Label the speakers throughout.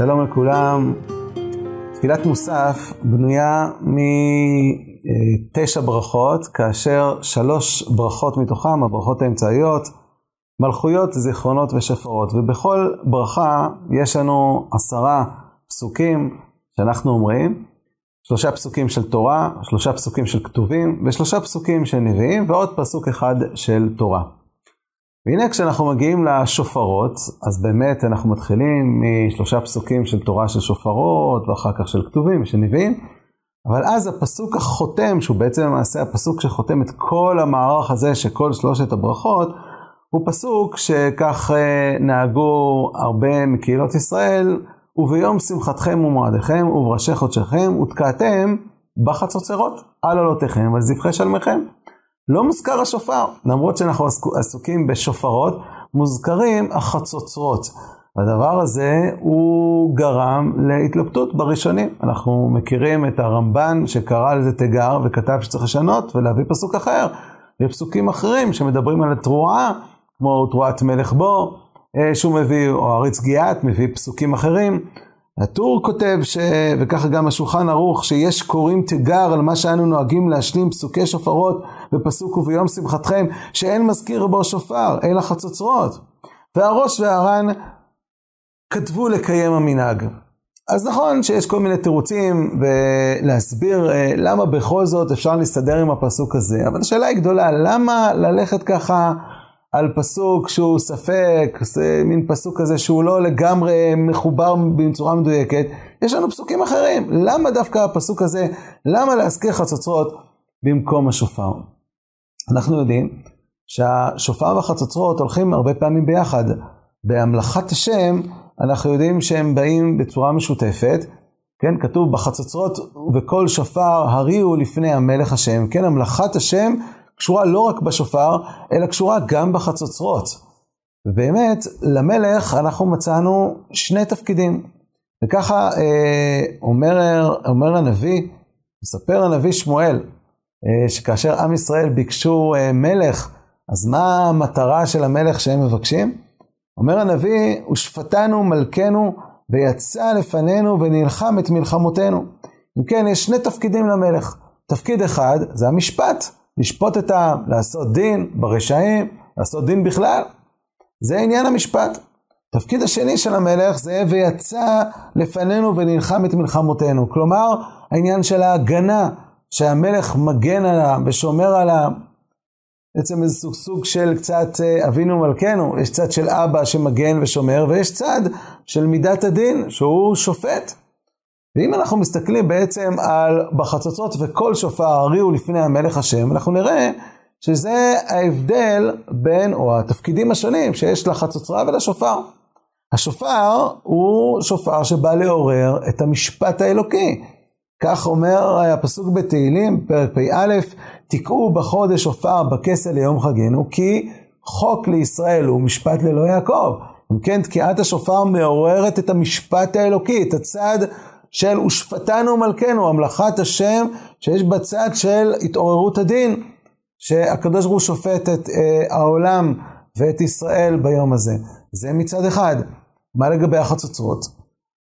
Speaker 1: שלום לכולם. תפילת מוסף בנויה מתשע ברכות, כאשר שלוש ברכות מתוכן, הברכות האמצעיות, מלכויות, זיכרונות ושפרות. ובכל ברכה יש לנו עשרה פסוקים שאנחנו אומרים, שלושה פסוקים של תורה, שלושה פסוקים של כתובים, ושלושה פסוקים של נביאים, ועוד פסוק אחד של תורה. והנה כשאנחנו מגיעים לשופרות, אז באמת אנחנו מתחילים משלושה פסוקים של תורה של שופרות, ואחר כך של כתובים ושל נביאים, אבל אז הפסוק החותם, שהוא בעצם למעשה הפסוק שחותם את כל המערך הזה של כל שלושת הברכות, הוא פסוק שכך אה, נהגו הרבה מקהילות ישראל, וביום שמחתכם ומועדיכם ובראשי חודשיכם ותקעתם בחצוצרות על עלותיכם ועל זבחי שלמיכם. לא מוזכר השופר, למרות שאנחנו עסוקים בשופרות, מוזכרים החצוצרות. הדבר הזה הוא גרם להתלבטות בראשונים. אנחנו מכירים את הרמב"ן שקרא לזה תיגר וכתב שצריך לשנות ולהביא פסוק אחר. ופסוקים אחרים שמדברים על התרועה, כמו תרועת מלך בו, אה, שהוא מביא, או עריץ גיאת, מביא פסוקים אחרים. הטור כותב, ש... וככה גם השולחן ערוך, שיש קוראים תיגר על מה שאנו נוהגים להשלים פסוקי שופרות בפסוק וביום שמחתכם, שאין מזכיר בו שופר, אלא חצוצרות. והראש והר"ן כתבו לקיים המנהג. אז נכון שיש כל מיני תירוצים ולהסביר אה, למה בכל זאת אפשר להסתדר עם הפסוק הזה, אבל השאלה היא גדולה, למה ללכת ככה על פסוק שהוא ספק, זה מין פסוק כזה שהוא לא לגמרי מחובר בצורה מדויקת, יש לנו פסוקים אחרים. למה דווקא הפסוק הזה, למה להזכיר חצוצרות במקום השופר? אנחנו יודעים שהשופר והחצוצרות הולכים הרבה פעמים ביחד. בהמלכת השם, אנחנו יודעים שהם באים בצורה משותפת. כן, כתוב בחצוצרות ובקול שופר הריעו לפני המלך השם. כן, המלכת השם קשורה לא רק בשופר, אלא קשורה גם בחצוצרות. ובאמת, למלך אנחנו מצאנו שני תפקידים. וככה אה, אומר, אומר הנביא, מספר הנביא שמואל, אה, שכאשר עם ישראל ביקשו אה, מלך, אז מה המטרה של המלך שהם מבקשים? אומר הנביא, ושפטנו מלכנו ויצא לפנינו ונלחם את מלחמותינו. אם כן, יש שני תפקידים למלך. תפקיד אחד זה המשפט. לשפוט את העם, לעשות דין ברשעים, לעשות דין בכלל. זה עניין המשפט. תפקיד השני של המלך זה ויצא לפנינו ונלחם את מלחמותינו. כלומר, העניין של ההגנה, שהמלך מגן עליו ושומר עליו. בעצם איזה סוג, סוג של קצת אה, אבינו מלכנו, יש צד של אבא שמגן ושומר, ויש צד של מידת הדין, שהוא שופט. ואם אנחנו מסתכלים בעצם על בחצוצות וכל שופר הריעו לפני המלך השם, אנחנו נראה שזה ההבדל בין, או התפקידים השונים שיש לחצוצרה ולשופר. השופר הוא שופר שבא לעורר את המשפט האלוקי. כך אומר הפסוק בתהילים, פרק פ"א, תקעו בחודש שופר בכסל ליום חגנו, כי חוק לישראל הוא משפט ללא יעקב. אם כן, תקיעת השופר מעוררת את המשפט האלוקי, את הצד של ושפטנו מלכנו, המלאכת השם שיש בצד של התעוררות הדין, שהקדוש ברוך הוא שופט את אה, העולם ואת ישראל ביום הזה. זה מצד אחד. מה לגבי החצוצרות?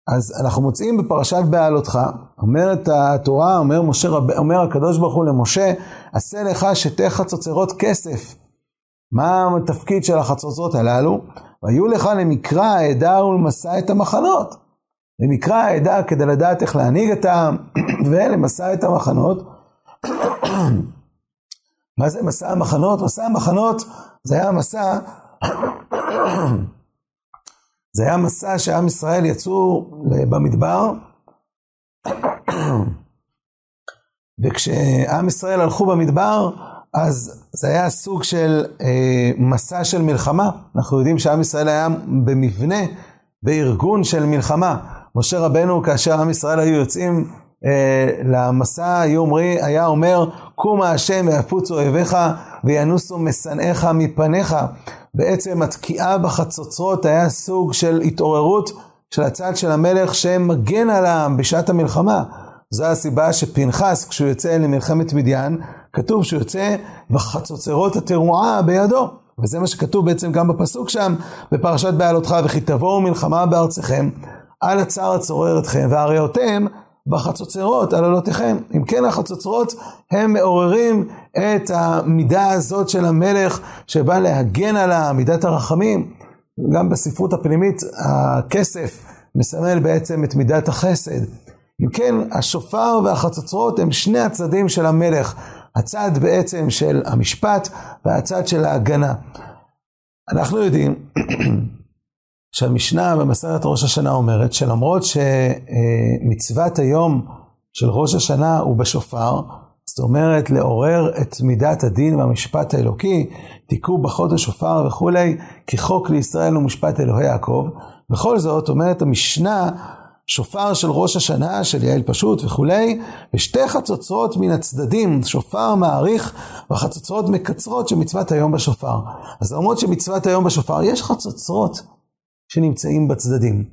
Speaker 1: אז אנחנו מוצאים בפרשת בעלותך, אומרת התורה, אומר, משה אומר הקדוש ברוך הוא למשה, עשה לך שתי חצוצרות כסף. מה התפקיד של החצוצרות הללו? והיו לך למקרא העדה ולמסע את המחנות. למקרא העדה כדי לדעת איך להנהיג את העם ולמסע את המחנות. מה זה מסע המחנות? מסע המחנות זה היה מסע, זה היה מסע שעם ישראל יצאו במדבר, וכשעם ישראל הלכו במדבר, אז זה היה סוג של אה, מסע של מלחמה. אנחנו יודעים שעם ישראל היה במבנה, בארגון של מלחמה. משה רבנו, כאשר עם ישראל היו יוצאים אה, למסע, היה אומר, היה אומר, קומה השם ויפוצו אויביך וינוסו משנאיך מפניך. בעצם התקיעה בחצוצרות היה סוג של התעוררות של הצד של המלך שמגן על העם בשעת המלחמה. זו הסיבה שפנחס, כשהוא יוצא למלחמת מדיין, כתוב שהוא יוצא בחצוצרות התרועה בידו. וזה מה שכתוב בעצם גם בפסוק שם, בפרשת בעלותך, וכי תבואו מלחמה בארצכם, על הצער הצורר אתכם, והראותם בחצוצרות על עלותיכם. אם כן החצוצרות הם מעוררים את המידה הזאת של המלך שבא להגן על מידת הרחמים. גם בספרות הפנימית הכסף מסמל בעצם את מידת החסד. אם כן, השופר והחצוצרות הם שני הצדדים של המלך. הצד בעצם של המשפט והצד של ההגנה. אנחנו יודעים שהמשנה במסרת ראש השנה אומרת שלמרות שמצוות היום של ראש השנה הוא בשופר, זאת אומרת לעורר את מידת הדין והמשפט האלוקי, תיקעו בחות השופר וכולי, כי חוק לישראל הוא משפט אלוהי יעקב. בכל זאת אומרת המשנה שופר של ראש השנה, של יעל פשוט וכולי, ושתי חצוצרות מן הצדדים, שופר מעריך וחצוצרות מקצרות של מצוות היום בשופר. אז למרות שמצוות היום בשופר, יש חצוצרות שנמצאים בצדדים.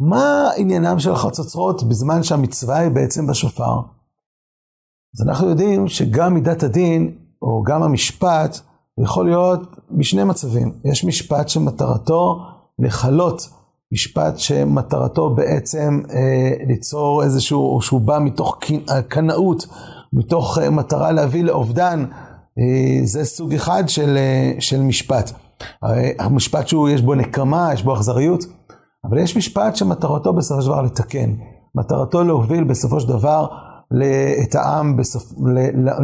Speaker 1: מה עניינם של החצוצרות בזמן שהמצווה היא בעצם בשופר? אז אנחנו יודעים שגם מידת הדין, או גם המשפט, יכול להיות משני מצבים. יש משפט שמטרתו לכלות משפט שמטרתו בעצם אה, ליצור איזשהו, או שהוא בא מתוך קנאות, מתוך אה, מטרה להביא לאובדן, אה, זה סוג אחד של, אה, של משפט. המשפט שהוא, יש בו נקמה, יש בו אכזריות, אבל יש משפט שמטרתו בסופו של דבר לתקן. מטרתו להוביל בסופו של דבר את העם בסופ...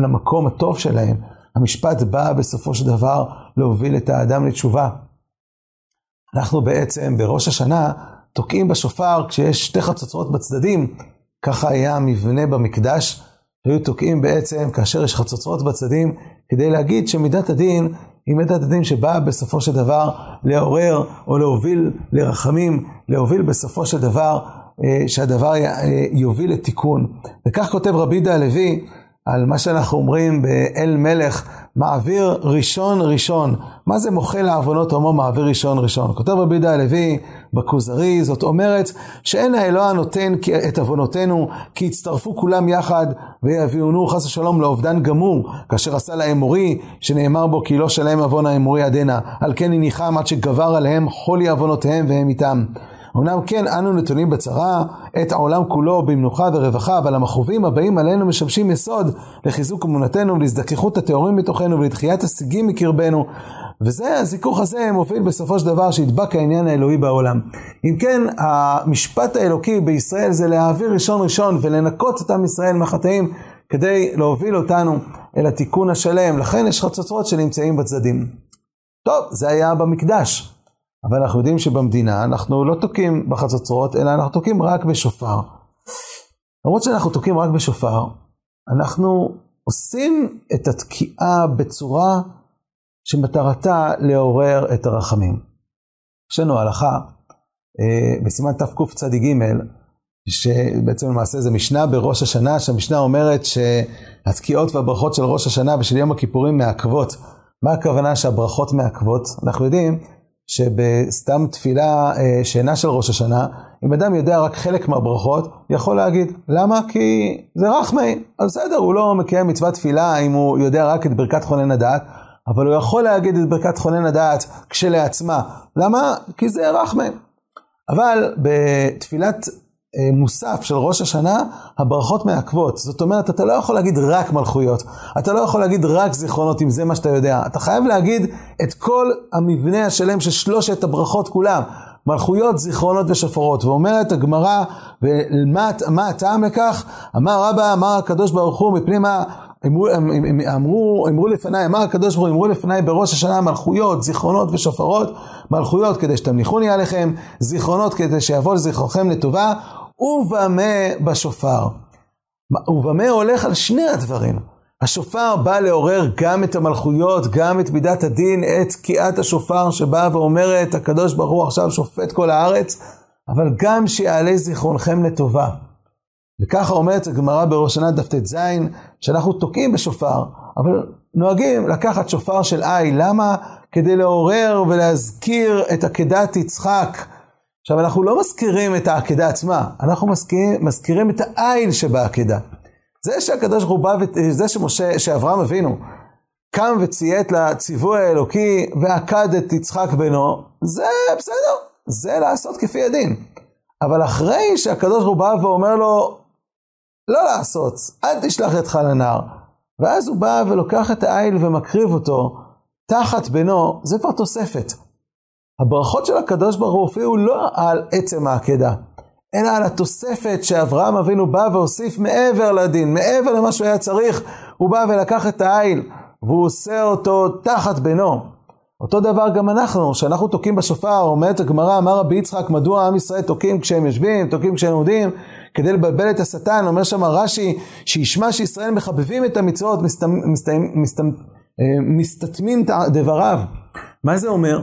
Speaker 1: למקום הטוב שלהם. המשפט בא בסופו של דבר להוביל את האדם לתשובה. אנחנו בעצם בראש השנה תוקעים בשופר כשיש שתי חצוצרות בצדדים, ככה היה המבנה במקדש, היו תוקעים בעצם כאשר יש חצוצרות בצדדים, כדי להגיד שמידת הדין היא מידת הדין שבאה בסופו של דבר לעורר או להוביל לרחמים, להוביל בסופו של דבר אה, שהדבר אה, יוביל לתיקון. וכך כותב רבי דה הלוי על מה שאנחנו אומרים באל מלך, מעביר ראשון ראשון. מה זה מוחל לעוונות עמו מעביר ראשון ראשון? כותב רבי דה הלוי בכוזרי, זאת אומרת שאין האלוה נותן את עוונותינו כי יצטרפו כולם יחד ויביאונו חס ושלום לאובדן גמור, כאשר עשה לאמורי, שנאמר בו כי לא שלם עוון האמורי עדנה, על כן הניחם עד שגבר עליהם חולי עוונותיהם והם איתם. אמנם כן, אנו נתונים בצרה, את העולם כולו במנוחה ורווחה, אבל המכאובים הבאים עלינו משמשים יסוד לחיזוק אמונתנו, להזדככות הטהורים בתוכנו ולתחיית השיגים מקרבנו. וזה, הזיכוך הזה מוביל בסופו של דבר שידבק העניין האלוהי בעולם. אם כן, המשפט האלוקי בישראל זה להעביר ראשון ראשון ולנקות את עם ישראל מהחטאים כדי להוביל אותנו אל התיקון השלם. לכן יש חצוצרות שנמצאים בצדדים. טוב, זה היה במקדש. אבל אנחנו יודעים שבמדינה אנחנו לא תוקעים בחצוצרות, אלא אנחנו תוקעים רק בשופר. למרות שאנחנו תוקעים רק בשופר, אנחנו עושים את התקיעה בצורה שמטרתה לעורר את הרחמים. יש לנו הלכה אה, בסימן תקצ"ג, שבעצם למעשה זה משנה בראש השנה, שהמשנה אומרת שהתקיעות והברכות של ראש השנה ושל יום הכיפורים מעכבות. מה הכוונה שהברכות מעכבות? אנחנו יודעים שבסתם תפילה אה, שאינה של ראש השנה, אם אדם יודע רק חלק מהברכות, יכול להגיד, למה? כי זה רחמי, אז בסדר, הוא לא מקיים מצוות תפילה אם הוא יודע רק את ברכת חונן הדעת, אבל הוא יכול להגיד את ברכת חונן הדעת כשלעצמה. למה? כי זה רחמי. אבל בתפילת מוסף של ראש השנה, הברכות מעכבות. זאת אומרת, אתה לא יכול להגיד רק מלכויות. אתה לא יכול להגיד רק זיכרונות, אם זה מה שאתה יודע. אתה חייב להגיד את כל המבנה השלם של שלושת הברכות כולם. מלכויות, זיכרונות ושופרות. ואומרת הגמרא, ומה הטעם לכך? אמר רבא, אמר הקדוש ברוך הוא, מפני מה... אמרו, אמרו, אמרו לפניי, אמר הקדוש ברוך הוא, אמרו לפניי בראש השנה מלכויות, זיכרונות ושופרות, מלכויות כדי שתמליכוני עליכם, זיכרונות כדי שיבוא לזכרכם לטובה, ובמה בשופר. ובמה הולך על שני הדברים. השופר בא לעורר גם את המלכויות, גם את מידת הדין, את תקיעת השופר שבאה ואומרת, הקדוש ברוך הוא עכשיו שופט כל הארץ, אבל גם שיעלה זיכרונכם לטובה. וככה אומרת הגמרא בראש שנה דף ט"ז, שאנחנו תוקעים בשופר, אבל נוהגים לקחת שופר של עי, למה? כדי לעורר ולהזכיר את עקדת יצחק. עכשיו, אנחנו לא מזכירים את העקדה עצמה, אנחנו מזכירים, מזכירים את העין שבעקדה. זה שהקדוש ברוך הוא בא, זה שמשה, שאברהם אבינו, קם וציית לציווי האלוקי ועקד את יצחק בנו, זה בסדר, זה לעשות כפי הדין. אבל אחרי שהקדוש ברוך הוא בא ואומר לו, לא לעשות, אל תשלח ידך לנער. ואז הוא בא ולוקח את העיל ומקריב אותו תחת בנו, זה כבר תוספת. הברכות של הקדוש ברוך הוא הופיעו לא על עצם העקדה, אלא על התוספת שאברהם אבינו בא והוסיף מעבר לדין, מעבר למה שהוא היה צריך, הוא בא ולקח את העיל, והוא עושה אותו תחת בנו. אותו דבר גם אנחנו, כשאנחנו תוקעים בשופר, אומרת הגמרא, אמר רבי יצחק, מדוע עם ישראל תוקעים כשהם יושבים, תוקעים כשהם עומדים, כדי לבלבל את השטן, אומר שם רש"י, שישמע שישראל מחבבים את המצוות, מסתמ, מסתמ, אה, דבריו. מה זה אומר?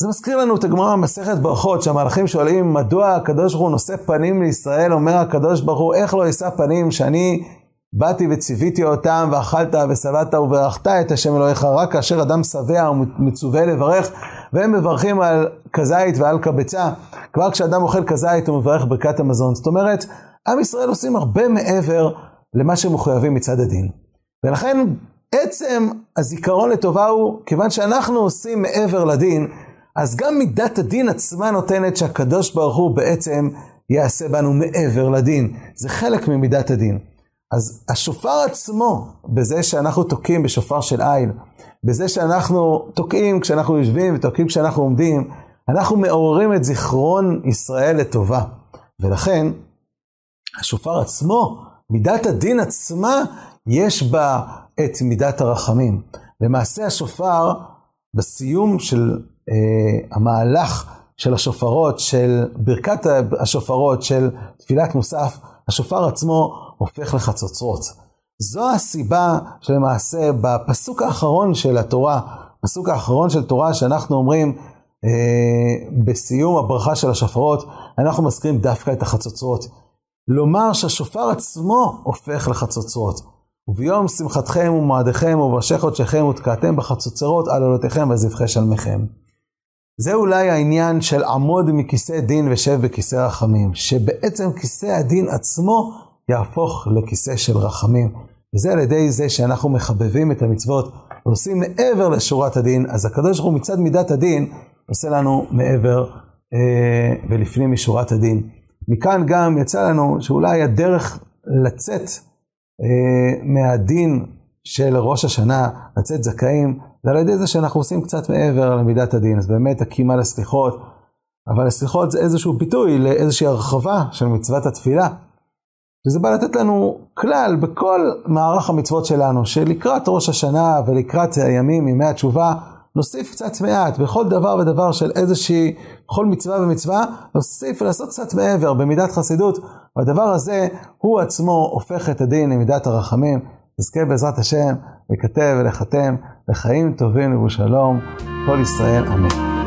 Speaker 1: זה מזכיר לנו את הגמרא במסכת ברכות, שהמלאכים שואלים, מדוע הקדוש ברוך הוא נושא פנים לישראל, אומר הקדוש ברוך הוא, איך לא יישא פנים שאני באתי וציוויתי אותם, ואכלת ושבעת וברכת את השם אלוהיך, רק כאשר אדם שבע ומצווה לברך, והם מברכים על כזית ועל קבצה. כבר כשאדם אוכל כזית הוא מברך ברכת המזון. זאת אומרת, עם ישראל עושים הרבה מעבר למה שהם מחויבים מצד הדין. ולכן עצם הזיכרון לטובה הוא, כיוון שאנחנו עושים מעבר לדין, אז גם מידת הדין עצמה נותנת שהקדוש ברוך הוא בעצם יעשה בנו מעבר לדין. זה חלק ממידת הדין. אז השופר עצמו, בזה שאנחנו תוקעים בשופר של עין, בזה שאנחנו תוקעים כשאנחנו יושבים ותוקעים כשאנחנו עומדים, אנחנו מעוררים את זיכרון ישראל לטובה. ולכן, השופר עצמו, מידת הדין עצמה, יש בה את מידת הרחמים. למעשה השופר, בסיום של המהלך של השופרות, של ברכת השופרות, של תפילת מוסף, השופר עצמו הופך לחצוצרות. זו הסיבה שלמעשה בפסוק האחרון של התורה, פסוק האחרון של תורה שאנחנו אומרים אה, בסיום הברכה של השופרות, אנחנו מזכירים דווקא את החצוצרות. לומר שהשופר עצמו הופך לחצוצרות. וביום שמחתכם ומועדיכם ובראשי חודשיכם ותקעתם בחצוצרות על עולותיכם וזבחי שלמיכם. זה אולי העניין של עמוד מכיסא דין ושב בכיסא רחמים, שבעצם כיסא הדין עצמו יהפוך לכיסא של רחמים. וזה על ידי זה שאנחנו מחבבים את המצוות ועושים מעבר לשורת הדין, אז הקדוש ברוך הוא מצד מידת הדין עושה לנו מעבר אה, ולפנים משורת הדין. מכאן גם יצא לנו שאולי הדרך לצאת אה, מהדין של ראש השנה, לצאת זכאים, זה על ידי זה שאנחנו עושים קצת מעבר למידת הדין. אז באמת הקימה לסליחות, אבל הסליחות זה איזשהו ביטוי לאיזושהי הרחבה של מצוות התפילה. וזה בא לתת לנו כלל בכל מערך המצוות שלנו, שלקראת ראש השנה ולקראת הימים, ימי התשובה, נוסיף קצת מעט, בכל דבר ודבר של איזושהי, בכל מצווה ומצווה, נוסיף ולעשות קצת מעבר במידת חסידות, והדבר הזה הוא עצמו הופך את הדין למידת הרחמים. נזכה בעזרת השם לכתב ולחתם לחיים טובים ובשלום, כל ישראל אמן.